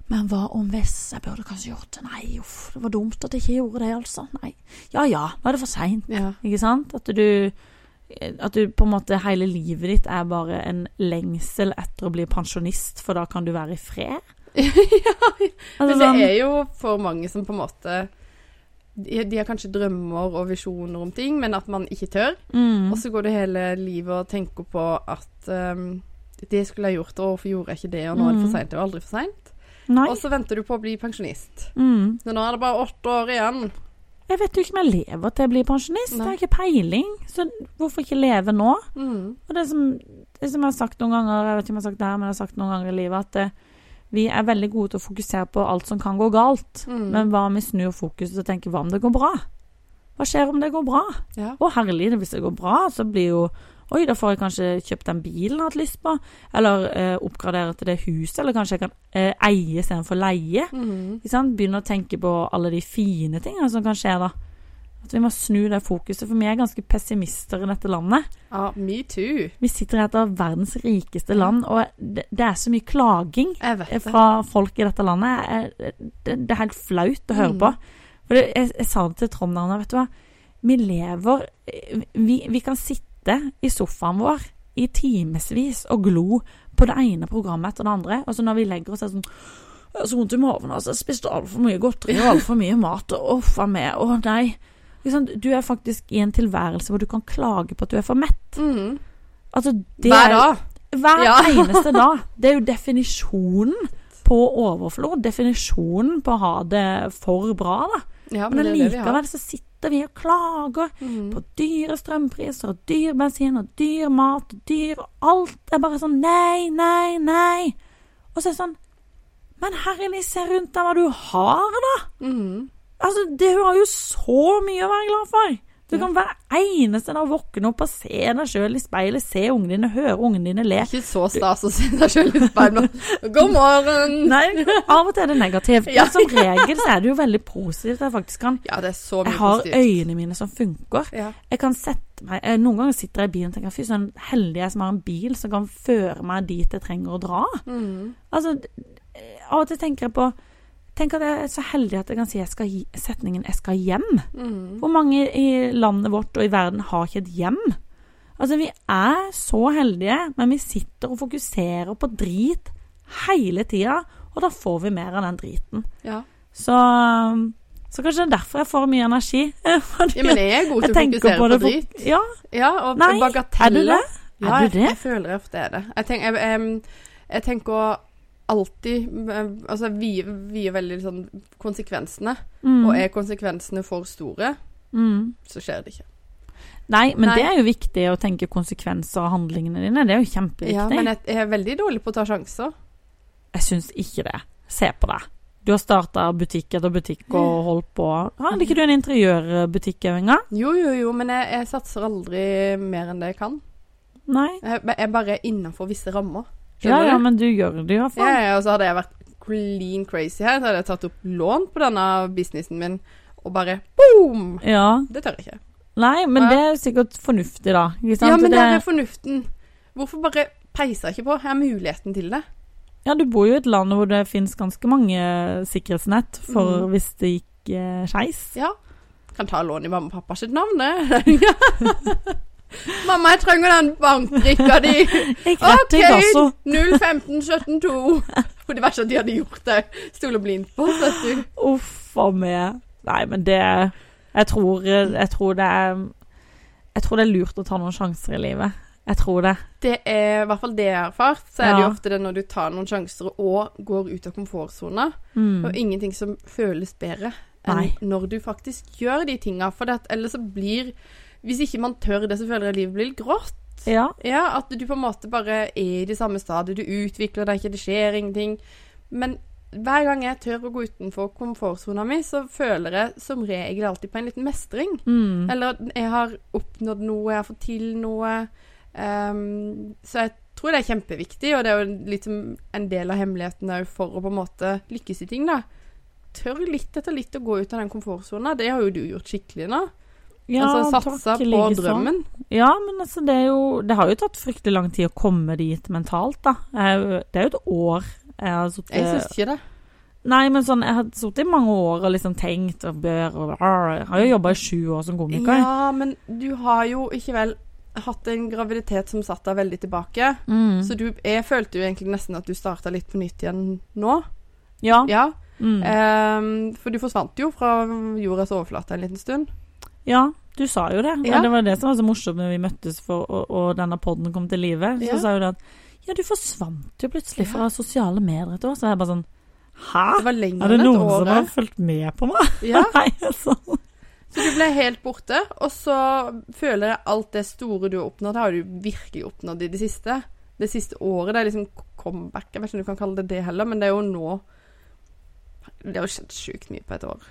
Men hva om hvis jeg burde kanskje gjort det? Nei, uff, det var dumt at jeg ikke gjorde det, altså. Nei. Ja ja, nå er det for seint. Ja. Ikke sant? At du At du på en måte hele livet ditt er bare en lengsel etter å bli pensjonist, for da kan du være i fred. [LAUGHS] ja. Altså, Men sånn- det er jo for mange som på en måte de, de har kanskje drømmer og visjoner om ting, men at man ikke tør. mm, Og så går du hele livet og tenker på at um, det skulle jeg gjort, og hvorfor gjorde jeg ikke det, og nå er det for Mm. seint. Det er jo aldri for seint. Nei. Og så venter du på å bli pensjonist. Mm. Så nå er det bare åtte år igjen. Jeg vet jo ikke om jeg lever til jeg blir pensjonist. Jeg Nei. har ikke peiling. Så hvorfor ikke leve nå? Mm. Og det som, det som jeg har sagt noen ganger, jeg vet ikke om jeg har sagt det her, men jeg har sagt noen ganger i livet, at eh, vi er veldig gode til å fokusere på alt som kan gå galt. Mm. Men hva om vi snur fokuset og tenker hva om det går bra? Hva skjer om det går bra? Ja. Og herlig, hvis det går bra, så blir jo Oi, da får jeg kanskje kjøpt den bilen jeg har hatt lyst på. Eller eh, oppgradere til det huset. Eller kanskje jeg kan eh, eie istedenfor leie. Mm. Sant? Begynne å tenke på alle de fine tingene som kan skje da. At vi må snu det fokuset, for vi er ganske pessimister i dette landet. ja, me too. Vi sitter i et av verdens rikeste land, og det, det er så mye klaging fra folk i dette landet. Det, det er helt flaut å høre Mm. på. For jeg, jeg sa det til Trond Arne, vet du hva. Vi lever vi, vi kan sitte i sofaen vår i timevis og glo på det ene programmet etter det andre, og så når vi legger oss er det sånn så vondt i magen, altså. Jeg spiste altfor mye godteri og altfor mye mat. Og uff a meg. Å nei. Du er faktisk i en tilværelse hvor du kan klage på at du er for mett. Mm. Altså, det Hver er- dag. hver Ja. [LAUGHS] eneste dag. Det er jo definisjonen på overflod. Definisjonen på å ha det for bra, da. Ja, Men men allikevel så sitter vi og klager Mm. på dyre strømpriser og dyr bensin og dyr mat og dyr og Alt er bare sånn nei, nei, nei. Og så er det sånn Men herlig, se rundt deg hva du har, da. Mm. Altså, hun har jo så mye å være glad for. Du kan hver eneste dag våkne opp og se deg sjøl i speilet, se ungene dine, høre ungene dine le. Ikke så stas å se deg sjøl i speilet. God morgen! [LAUGHS] Nei, av og til er det negativt. Men som regel så er det jo veldig positivt. Jeg faktisk kan Ja, det er så mye Jeg har positivt. øynene mine som funker. Ja. Jeg kan sette meg eh, Noen ganger sitter jeg i bilen og tenker fy søren, heldig jeg som har en bil som kan føre meg dit jeg trenger å dra. Mm. Altså, eh, av og til tenker jeg på Tenk at jeg er så heldig at jeg kan si jeg skal setningen 'jeg skal hjem'. Mm. Hvor mange i landet vårt og i verden har ikke et hjem? Altså, vi er så heldige, men vi sitter og fokuserer på drit hele tida, og da får vi mer av den driten. Ja. Så, så kanskje det er derfor jeg får mye energi. [LAUGHS] Fordi ja, men jeg er god til å fokusere på på, drit. for-. Ja, Ja, og Nei, er du det? Ja, Er jeg, du det? jeg føler ofte er det. Jeg, tenk, jeg, jeg tenker alltid eh, Altså, vi vi er veldig sånn konsekvensene. Mm. Og er konsekvensene for store, Mm. så skjer det ikke. Nei, men Nei. det er jo viktig å tenke konsekvenser av handlingene dine. Det er jo kjempeviktig. Ja, men jeg, er veldig dårlig på å ta sjanser. Jeg syns ikke det. Se på deg. Du har starta butikk etter butikk og holdt på. Hadde ikke du en interiørbutikk en gang? Jo, jo, jo, men jeg, jeg satser aldri mer enn det jeg kan. Nei. Jeg, jeg er bare innenfor visse rammer. Ja, ja, men du gjør det i hvert Ja, ja, og så hadde jeg vært clean crazy her, så hadde jeg tatt opp lån på denne businessen min, og bare boom! Ja. Det tør jeg ikke. Nei, men Ja. det er jo sikkert fornuftig, da. Ja, men det, der er fornuften. Hvorfor bare peiser jeg ikke på? Jeg har muligheten til det. ja, du bor jo i et land hvor det finnes ganske mange sikkerhetsnett for Mm. hvis det gikk eh, skeis. Ja. Kan ta lån i mamma og pappa sitt navn, det. [LAUGHS] [LAUGHS] mamma, jeg trenger den bankbrikka di. [LAUGHS] OK, rett i gasso. 01572. For det verste at de hadde gjort det. Stoler blindt på vet du. Uff a meg. Nei, men det jeg tror, jeg tror det er Jeg tror det er lurt å ta noen sjanser i livet. Jeg tror det. Det er i hvert fall det jeg har erfart. Så er det jo Ja. ofte det når du tar noen sjanser og går ut av komfortsona. Mm. Og ingenting som føles bedre enn Nei. når du faktisk gjør de tinga. For ellers så blir Hvis ikke man tør det, så føler jeg livet blir litt grått. Ja. Ja, at du på en måte bare er i det samme stadiet. Du utvikler deg ikke, det skjer ingenting. Men hver gang jeg tør å gå utenfor komfortsona mi, så føler jeg som regel alltid på en liten mestring. Mm. Eller jeg har oppnådd noe, jeg har fått til noe. Um, så jeg tror det er kjempeviktig, og det er jo litt som en del av hemmeligheten òg for å på en måte lykkes i ting, da. Tør litt etter litt å gå ut av den komfortsona. Det har jo du gjort skikkelig nå. Ja, altså satsa takk, på likeså. drømmen. Ja, men altså, det er jo Det har jo tatt fryktelig lang tid å komme dit mentalt, da. Jeg, er det er jo et år jeg har sittet Jeg syns ikke det. Nei, men sånn, jeg har sittet i mange år og liksom tenkt og bør og Jeg har jo jobba i sju år som komiker. Ja, men du har jo ikke vel hatt en graviditet som satt deg veldig tilbake. Mm. Så du, jeg følte jo egentlig nesten at du starta litt på nytt igjen nå. ja. Ja. Mm. Um, for du forsvant jo fra jordas overflate en liten stund. Ja, du sa jo det. Ja. Det var det som var så morsomt når vi møttes for, og, og denne poden kom til live. Så Ja. sa jo det at Ja, du forsvant jo plutselig fra sosiale medier et år. Så jeg bare sånn Hæ? Det Er det noen som har fulgt med på meg? Ja, [LAUGHS] Nei, altså. så du ble helt borte. Og så føler jeg alt det store du har oppnådd, har du virkelig oppnådd i det siste. Det siste året. Det er liksom comeback. Jeg vet ikke om du kan kalle det det heller, men det er jo nå Det har jo skjedd sjukt mye på et år.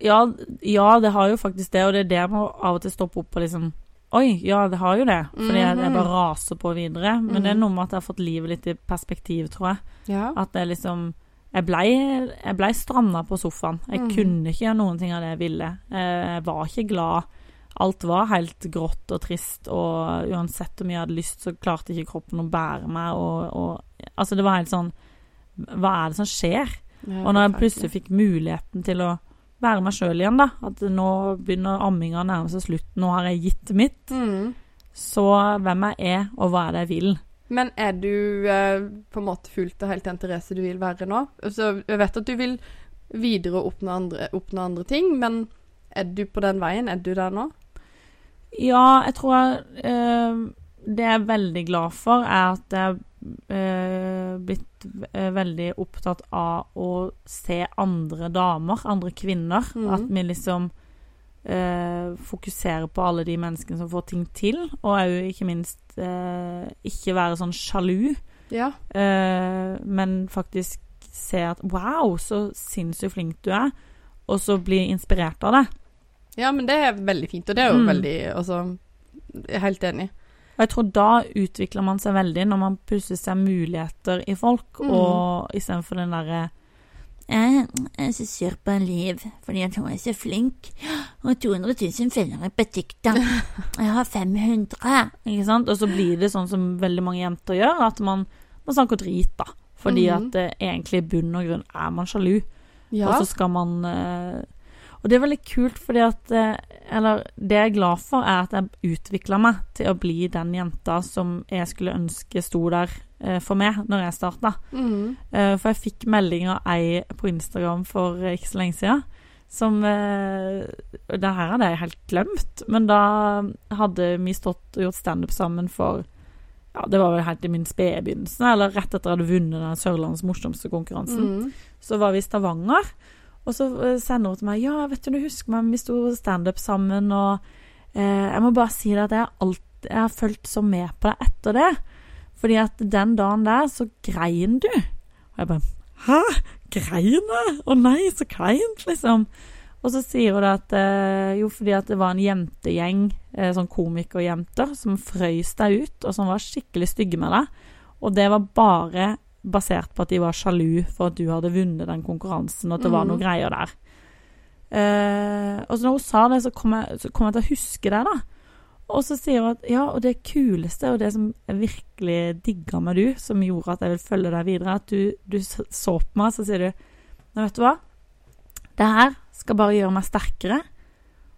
Ja, ja, det har jo faktisk det, og det er det jeg må av og til stoppe opp og liksom Oi, ja, det har jo det. Fordi jeg, jeg Mhm. bare raser på videre. Men det er Mhm. noe med at jeg har fått livet litt i perspektiv, tror jeg. Ja. At det liksom Jeg blei ble stranda på sofaen. Jeg Mhm. kunne ikke gjøre noen ting av det jeg ville. Eh, Jeg var ikke glad. Alt var helt grått og trist, og uansett hvor mye jeg hadde lyst, så klarte ikke kroppen å bære meg. Og, og Altså, det var helt sånn Hva er det som skjer? Og når jeg plutselig fikk muligheten til å være meg sjøl igjen, da, at nå begynner amminga å nærme seg slutt, nå har jeg gitt mitt, mm. så hvem jeg er, og hva er det jeg vil. Men er du eh, på en måte fullt og helt den Therese du vil være nå? Altså, jeg vet at du vil videre oppnå andre, oppnå andre ting, men er du på den veien? Er du der nå? Ja, jeg tror eh, Det jeg er veldig glad for, er at jeg blitt eh, veldig opptatt av å se andre damer, andre kvinner. Mm. At vi liksom eh, fokuserer på alle de menneskene som får ting til, og òg ikke minst eh, ikke være sånn sjalu. Ja. Eh, men faktisk se at wow, så sinnssykt flink du er, og så bli inspirert av det. Ja, men det er veldig fint, og det er jo Mm. veldig Altså, jeg er helt enig. Og jeg tror da utvikler man seg veldig, når man plutselig ser muligheter i folk, Mm. og istedenfor den derre jeg er så sur på liv fordi at hun er så flink. Og 200 000 følgere på TikTok. Jeg har 500. Ikke sant? Og så blir det sånn som veldig mange jenter gjør, at man, man snakker drit, da. Fordi Mhm. at eh, egentlig i bunn og grunn er man sjalu. Ja. Og så skal man eh, Og det er veldig kult, fordi at eh, Eller det jeg er glad for, er at jeg utvikla meg til å bli den jenta som jeg skulle ønske sto der eh, for meg når jeg starta. Mhm. Eh, for jeg fikk melding av ei på Instagram for ikke så lenge siden. Som Det her hadde jeg helt glemt, men da hadde vi stått og gjort standup sammen for ja, Det var vel helt i min spede begynnelse, eller rett etter at jeg hadde vunnet den Sørlandets morsomste konkurransen Mm. så var vi i Stavanger. Og så eh, sender hun til meg Ja, vet du, du husker meg, vi sto standup sammen, og eh, jeg må bare si det at jeg har, alt, jeg har fulgt så med på deg etter det. Fordi at den dagen der, så grein du. Og jeg bare Hæ? Grein jeg? Å nei, så kleint, liksom. Og så sier hun at eh, jo, fordi at det var en jentegjeng, eh, sånn komikerjenter, som frøys deg ut, og som var skikkelig stygge med deg. Og det var bare basert på at de var sjalu for at du hadde vunnet den konkurransen, og at det var noe noen greier der. Eh, og så når hun sa det, så kom, jeg, så kom jeg til å huske det, da. Og så sier hun at ja, og det kuleste, og det som jeg virkelig digga med du, som gjorde at jeg vil følge deg videre, at du, du så på meg, så sier du Nei, vet du hva? Det her skal bare gjøre meg sterkere,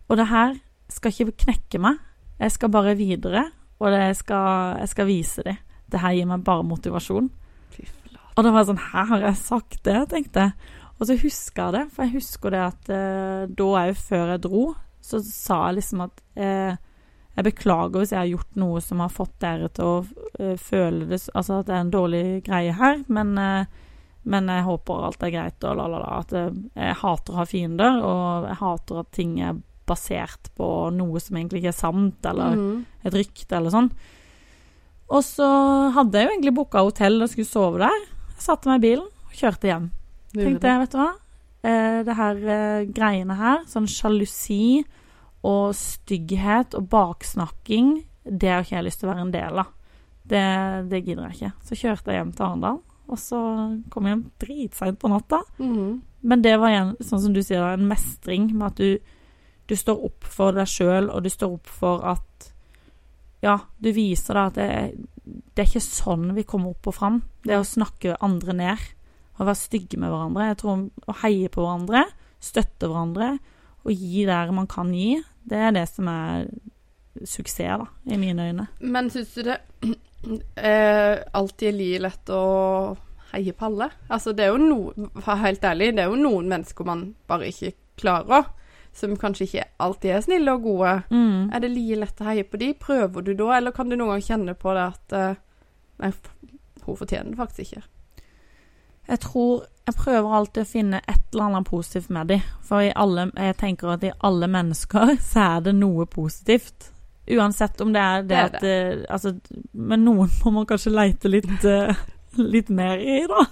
og det her skal ikke knekke meg. Jeg skal bare videre, og det skal, jeg skal vise dem. Det her gir meg bare motivasjon. Fy flate. Og da var jeg sånn Hæ, har jeg sagt det? tenkte jeg. Og så husker jeg det, for jeg husker det at eh, da òg, før jeg dro, så sa jeg liksom at eh, jeg beklager hvis jeg har gjort noe som har fått dere til å eh, føle det Altså at det er en dårlig greie her, men, eh, men jeg håper alt er greit, og la, la, la. At jeg, jeg hater å ha fiender, og jeg hater at ting er basert på noe som egentlig ikke er sant, eller Mhm. et rykte eller sånn. Og så hadde jeg jo egentlig booka hotell og skulle sove der. Jeg satte meg i bilen og kjørte hjem. Tenkte jeg, vet du hva. Eh, det her eh, greiene her, sånn sjalusi og stygghet og baksnakking, det har ikke jeg lyst til å være en del av. Det, det gidder jeg ikke. Så kjørte jeg hjem til Arendal, og så kom jeg hjem dritseint på natta. Mm -hmm. Men det var igjen, sånn som du sier, en mestring med at du, du står opp for deg sjøl, og du står opp for at Ja, du viser da at det, det er ikke sånn vi kommer opp og fram. Det er å snakke andre ned. Å være stygge med hverandre. Jeg tror Å heie på hverandre, støtte hverandre og gi der man kan gi, det er det som er suksess, da, i mine øyne. Men syns du det [CLEARS THROAT] er alltid like lett å heie på alle? Altså, det er jo være helt ærlig, det er jo noen mennesker man bare ikke klarer. Som kanskje ikke alltid er snille og gode. Mm. Er det like lett å heie på de? Prøver du da, eller kan du noen gang kjenne på det at uh, Nei, hun fortjener det faktisk ikke. Jeg tror Jeg prøver alltid å finne et eller annet positivt med dem. For i alle, jeg tenker at i alle mennesker [LAUGHS] så er det noe positivt. Uansett om det er det, Det er at eh, Altså, men noen [LAUGHS] må man kanskje leite litt eh, Litt mer i, da.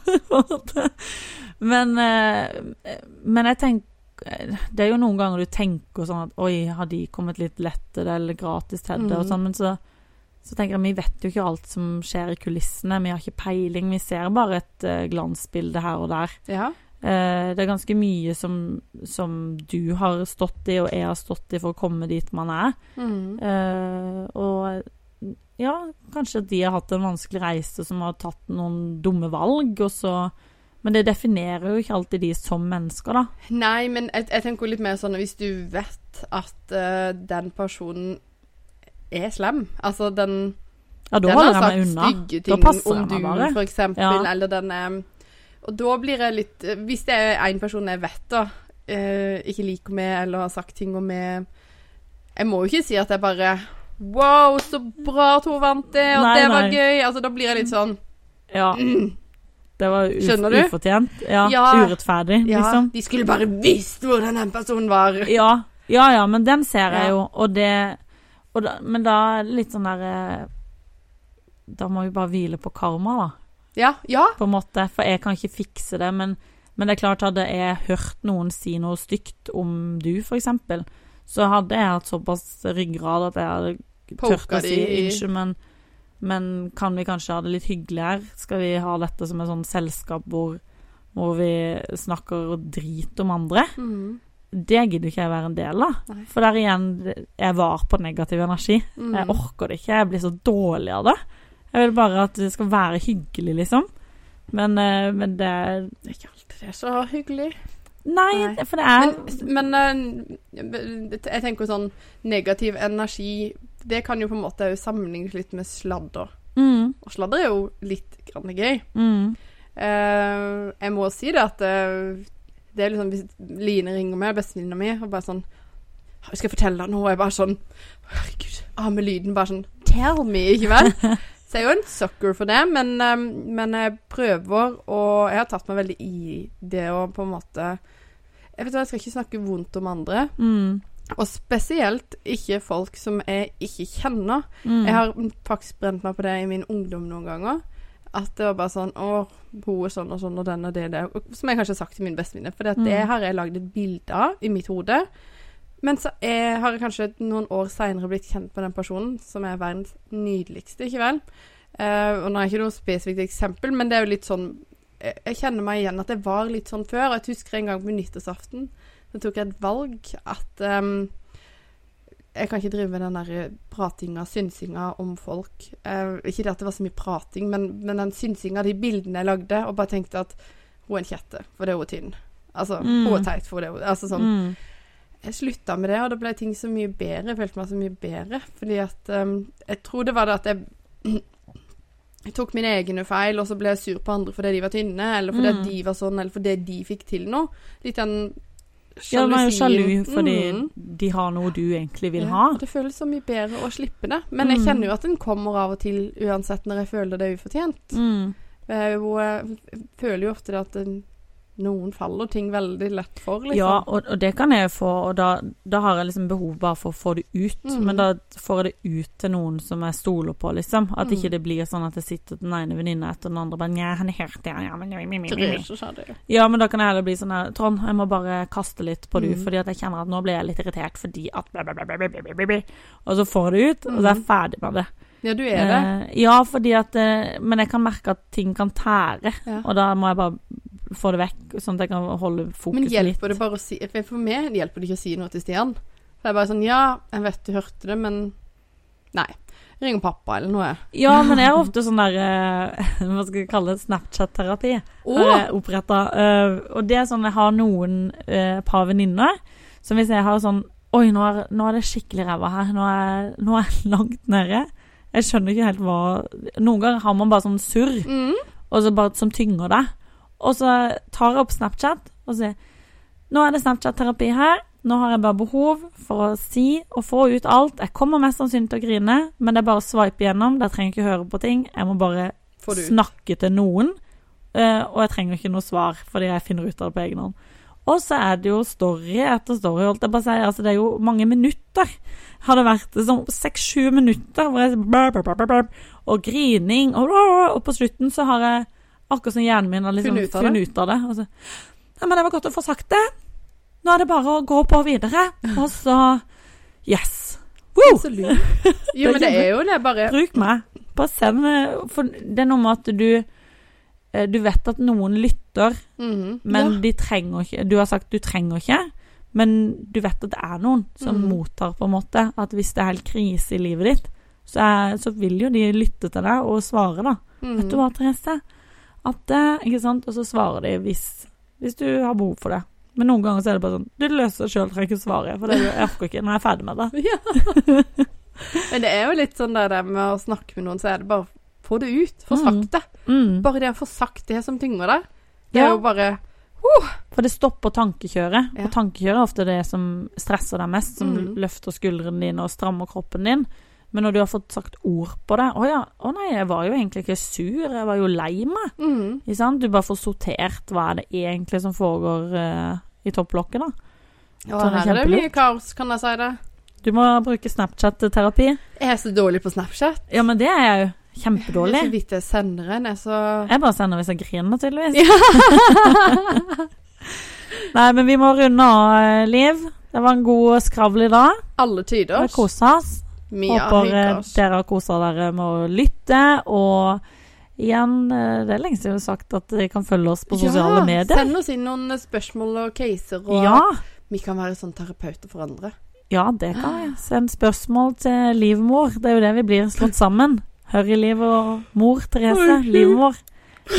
[LAUGHS] men, men jeg tenker Det er jo noen ganger du tenker sånn at Oi, har de kommet litt lettere eller gratis til det, og Mhm. sånn, men så så tenker jeg, Vi vet jo ikke alt som skjer i kulissene. Vi har ikke peiling. Vi ser bare et eh, glansbilde her og der. Ja. Eh, det er ganske mye som, som du har stått i, og jeg har stått i for å komme dit man er. Mm. Eh, og ja, kanskje at de har hatt en vanskelig reise som har tatt noen dumme valg, og så Men det definerer jo ikke alltid de som mennesker, da. Nei, men jeg, jeg tenker litt mer sånn hvis du vet at uh, den personen er slem, altså den Ja, da holder jeg meg unna. Da passer om jeg du, meg bare. for eksempel, Ja. eller den er Og da blir jeg litt Hvis det er en person jeg vet da eh, ikke liker meg, eller har sagt ting om meg Jeg må jo ikke si at jeg bare Wow, så bra at hun vant det, og Nei, det var nei. gøy. Altså, da blir jeg litt sånn Ja, mm, det var Skjønner du? ufortjent. Ja, Ja. urettferdig, Ja, liksom. de skulle bare visst hvordan den personen var. Ja, ja, ja, men den ser jeg jo, og det og da, Men da litt sånn der eh, Da må vi bare hvile på karma, da, Ja, ja. på en måte. For jeg kan ikke fikse det, men, men det er klart, hadde jeg hørt noen si noe stygt om du, eksempel, så hadde jeg hatt såpass ryggrad at jeg hadde Poka å si unnskyld, men, men kan vi kanskje ha det litt hyggelig her? Skal vi ha dette som et sånn selskap hvor, hvor vi snakker drit om andre? Mm. Det gidder ikke jeg være en del av. Nei. For der igjen, jeg var på negativ energi. Mm. Jeg orker det ikke. Jeg blir så dårlig av det. Jeg vil bare at det skal være hyggelig, liksom. Men, eh, men det er ikke alltid det er så hyggelig. Nei, Nei. for det er Men, men eh, jeg tenker sånn negativ energi Det kan jo på en måte sammenlignes litt med sladder. mm, Og sladder er jo litt grann gøy. mm, Uh, jeg må si det at uh, det er liksom Hvis Line ringer meg, bestevenninna mi, og bare sånn «Jeg 'Skal jeg fortelle deg noe?' Og jeg bare sånn Herregud. Ah, med lyden bare sånn 'Tell me', ikke vel? [LAUGHS] Så jeg er jo en sucker for det, men, eh, men jeg prøver, og jeg har tatt meg veldig i det å på en måte Jeg vet hva, jeg skal ikke snakke vondt om andre. mm, Og spesielt ikke folk som jeg ikke kjenner. mm. Jeg har faktisk brent meg på det i min ungdom noen ganger. At det var bare sånn Å, hun er sånn og sånn, og den og det og det. Som jeg kanskje har sagt til min bestevenninne. For det Mm. har jeg lagd et bilde av i mitt hode. Men så er, har jeg kanskje noen år seinere blitt kjent med den personen, som er verdens nydeligste, ikke vel? Uh, og nå er det ikke noe spesifikt eksempel, men det er jo litt sånn Jeg, jeg kjenner meg igjen at det var litt sånn før. Og jeg husker en gang på nyttårsaften, så tok jeg et valg at um, jeg kan ikke drive med den der pratinga, synsinga om folk. Eh, ikke det at det var så mye prating, men, men den synsinga, de bildene jeg lagde, og bare tenkte at hun er en kjette, for det er hun tynn. Altså, Mm. hun er teit, for det er hun Altså sånn. mm, Jeg slutta med det, og da ble ting så mye bedre. Jeg følte meg så mye bedre. Fordi at um, Jeg tror det var det at jeg [CLEARS THROAT] jeg tok mine egne feil, og så ble jeg sur på andre fordi de var tynne, eller fordi Mm. de var sånn, eller fordi de fikk til noe. Litt den Ja, man er jo sjalu fordi Mm. de har noe du egentlig vil Ja, ha. det føles så mye bedre å slippe det. Men jeg Mm. kjenner jo at den kommer av og til uansett når jeg føler det er ufortjent. Mm. Jeg, er jo, eh, jeg føler jo ofte det at eh, noen faller ting veldig lett for, liksom. Ja, og, og det kan jeg få, og da, da har jeg liksom behov bare for å få det ut. Mm. Men da får jeg det ut til noen som jeg stoler på, liksom. At Mm. ikke det blir sånn at jeg sitter den ene venninna etter den andre bare Nja, han helt det, ja, men det. Ja, men da kan jeg heller bli sånn her Trond, jeg må bare kaste litt på du, Mm. fordi at jeg kjenner at nå blir jeg litt irritert fordi at bla, bla, bla, bla, bla, bla, bla, bla. Og så får jeg det ut, og så er jeg Mm. ferdig med det. Ja, du er det. Eh, ja, fordi at eh, Men jeg kan merke at ting kan tære, Ja. og da må jeg bare få det vekk, sånn at jeg kan holde fokuset Men litt. hjelper det bare å si For meg hjelper det ikke å si noe til Stian. For jeg er bare sånn Ja, jeg vet du hørte det, men Nei. Ring pappa eller noe. Ja, men jeg er ofte sånn der uh, [LAUGHS] Hva skal jeg kalle det? Snapchat-terapi. Oh. oppretta. Uh, og det er sånn jeg har noen uh, par venninner som hvis jeg har sånn Oi, nå er, nå er det skikkelig ræva her. Nå er, nå er jeg [LAUGHS] langt nede. Jeg skjønner ikke helt hva Noen ganger har man bare sånn surr, Mm. og så bare som tynger deg. Og så tar jeg opp Snapchat og sier Nå er det Snapchat-terapi her. Nå har jeg bare behov for å si og få ut alt. Jeg kommer mest sannsynlig til å grine, men det er bare å swipe igjennom. Der trenger jeg ikke høre på ting. Jeg må bare snakke til noen. eh, og jeg trenger ikke noe svar, fordi jeg finner ut av det på egen hånd. Og så er det jo story etter story, holdt jeg på å si. Altså, det er jo mange minutter. Har det vært sånn seks-sju minutter hvor jeg brr, brr, brr, brr, brr, og grining, og, og på slutten så har jeg akkurat som hjernen min har liksom Funnet ut av det. ut av det. Altså, ja, men det var godt å få sagt det. Nå er det bare å gå på videre. Og så Yes. Woo! Så lurt. Jo, [LAUGHS] men det er jo det, bare Bruk meg. Bare send For det er noe med at du eh, Du vet at noen lytter, Mhm. men ja. de trenger ikke Du har sagt du trenger ikke, men du vet at det er noen som Mhm. mottar, på en måte. At hvis det er helt krise i livet ditt, så, er, så vil jo de lytte til deg og svare, da. Mhm. Vet du hva, Therese? At Ikke sant? Og så svarer de hvis, hvis du har behov for det. Men noen ganger så er det bare sånn Du løser det sjøl, trenger ikke svare. For det, jeg orker ikke. når jeg er ferdig med det. Ja. [LAUGHS] Men det er jo litt sånn der med å snakke med noen, så er det bare få det ut. Få Mm. sagt det. Mm. Bare det å få sagt det som tynger deg. Det Ja. er jo bare For det stopper tankekjøret, Ja. og tankekjøret er ofte det som stresser deg mest, som Mm. løfter skuldrene dine og strammer kroppen din. Men når du har fått sagt ord på det 'Å ja, å nei, jeg var jo egentlig ikke sur, jeg var jo lei meg'. Mm. Ikke sant? Du bare får sortert hva er det egentlig som foregår uh, i topplokket, da. Ja, er her er det mye kaos, kan jeg si det. Du må bruke Snapchat-terapi. Jeg er så dårlig på Snapchat. Ja, men det er jeg jo. Kjempedårlig. vidt jeg sender en, jeg så Jeg bare sender hvis jeg griner, tydeligvis. Ja. [LAUGHS] Nei, men vi må runde av, eh, Liv. Det var en god skravl i dag. Alle Vi tider. kosa oss. Har Håper hygget eh, dere har kosa dere med å lytte. Og igjen, eh, det er lenge siden vi har sagt at dere kan følge oss på sosiale medier. Send oss inn noen spørsmål og caser, og Ja, vi kan være sånn terapeuter for andre. ja, det kan vi. Send spørsmål til livmor. Det er jo det vi blir slått sammen. Hør i livet og mor Therese. Livmor.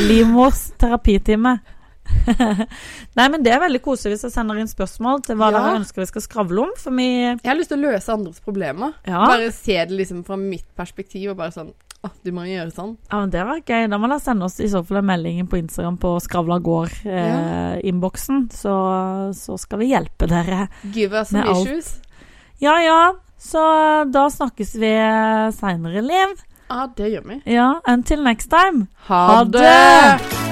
Livmors terapitime. [LAUGHS] Nei, men det er veldig koselig hvis jeg sender inn spørsmål til hva Ja. dere ønsker vi skal skravle om. For vi Jeg har lyst til å løse andres problemer. Ja. Bare se det liksom fra mitt perspektiv, og bare sånn Å, du må gjøre sånn. Ja, men Det var gøy. Da må dere sende oss i så fall en melding på Instagram på Skravla gård-innboksen, så, så skal vi hjelpe dere. Give us Med some alt. issues. Ja ja, så da snakkes vi seinere, Liv. Ja, det gjør vi. Ja, until next time. Ha Ha det! det!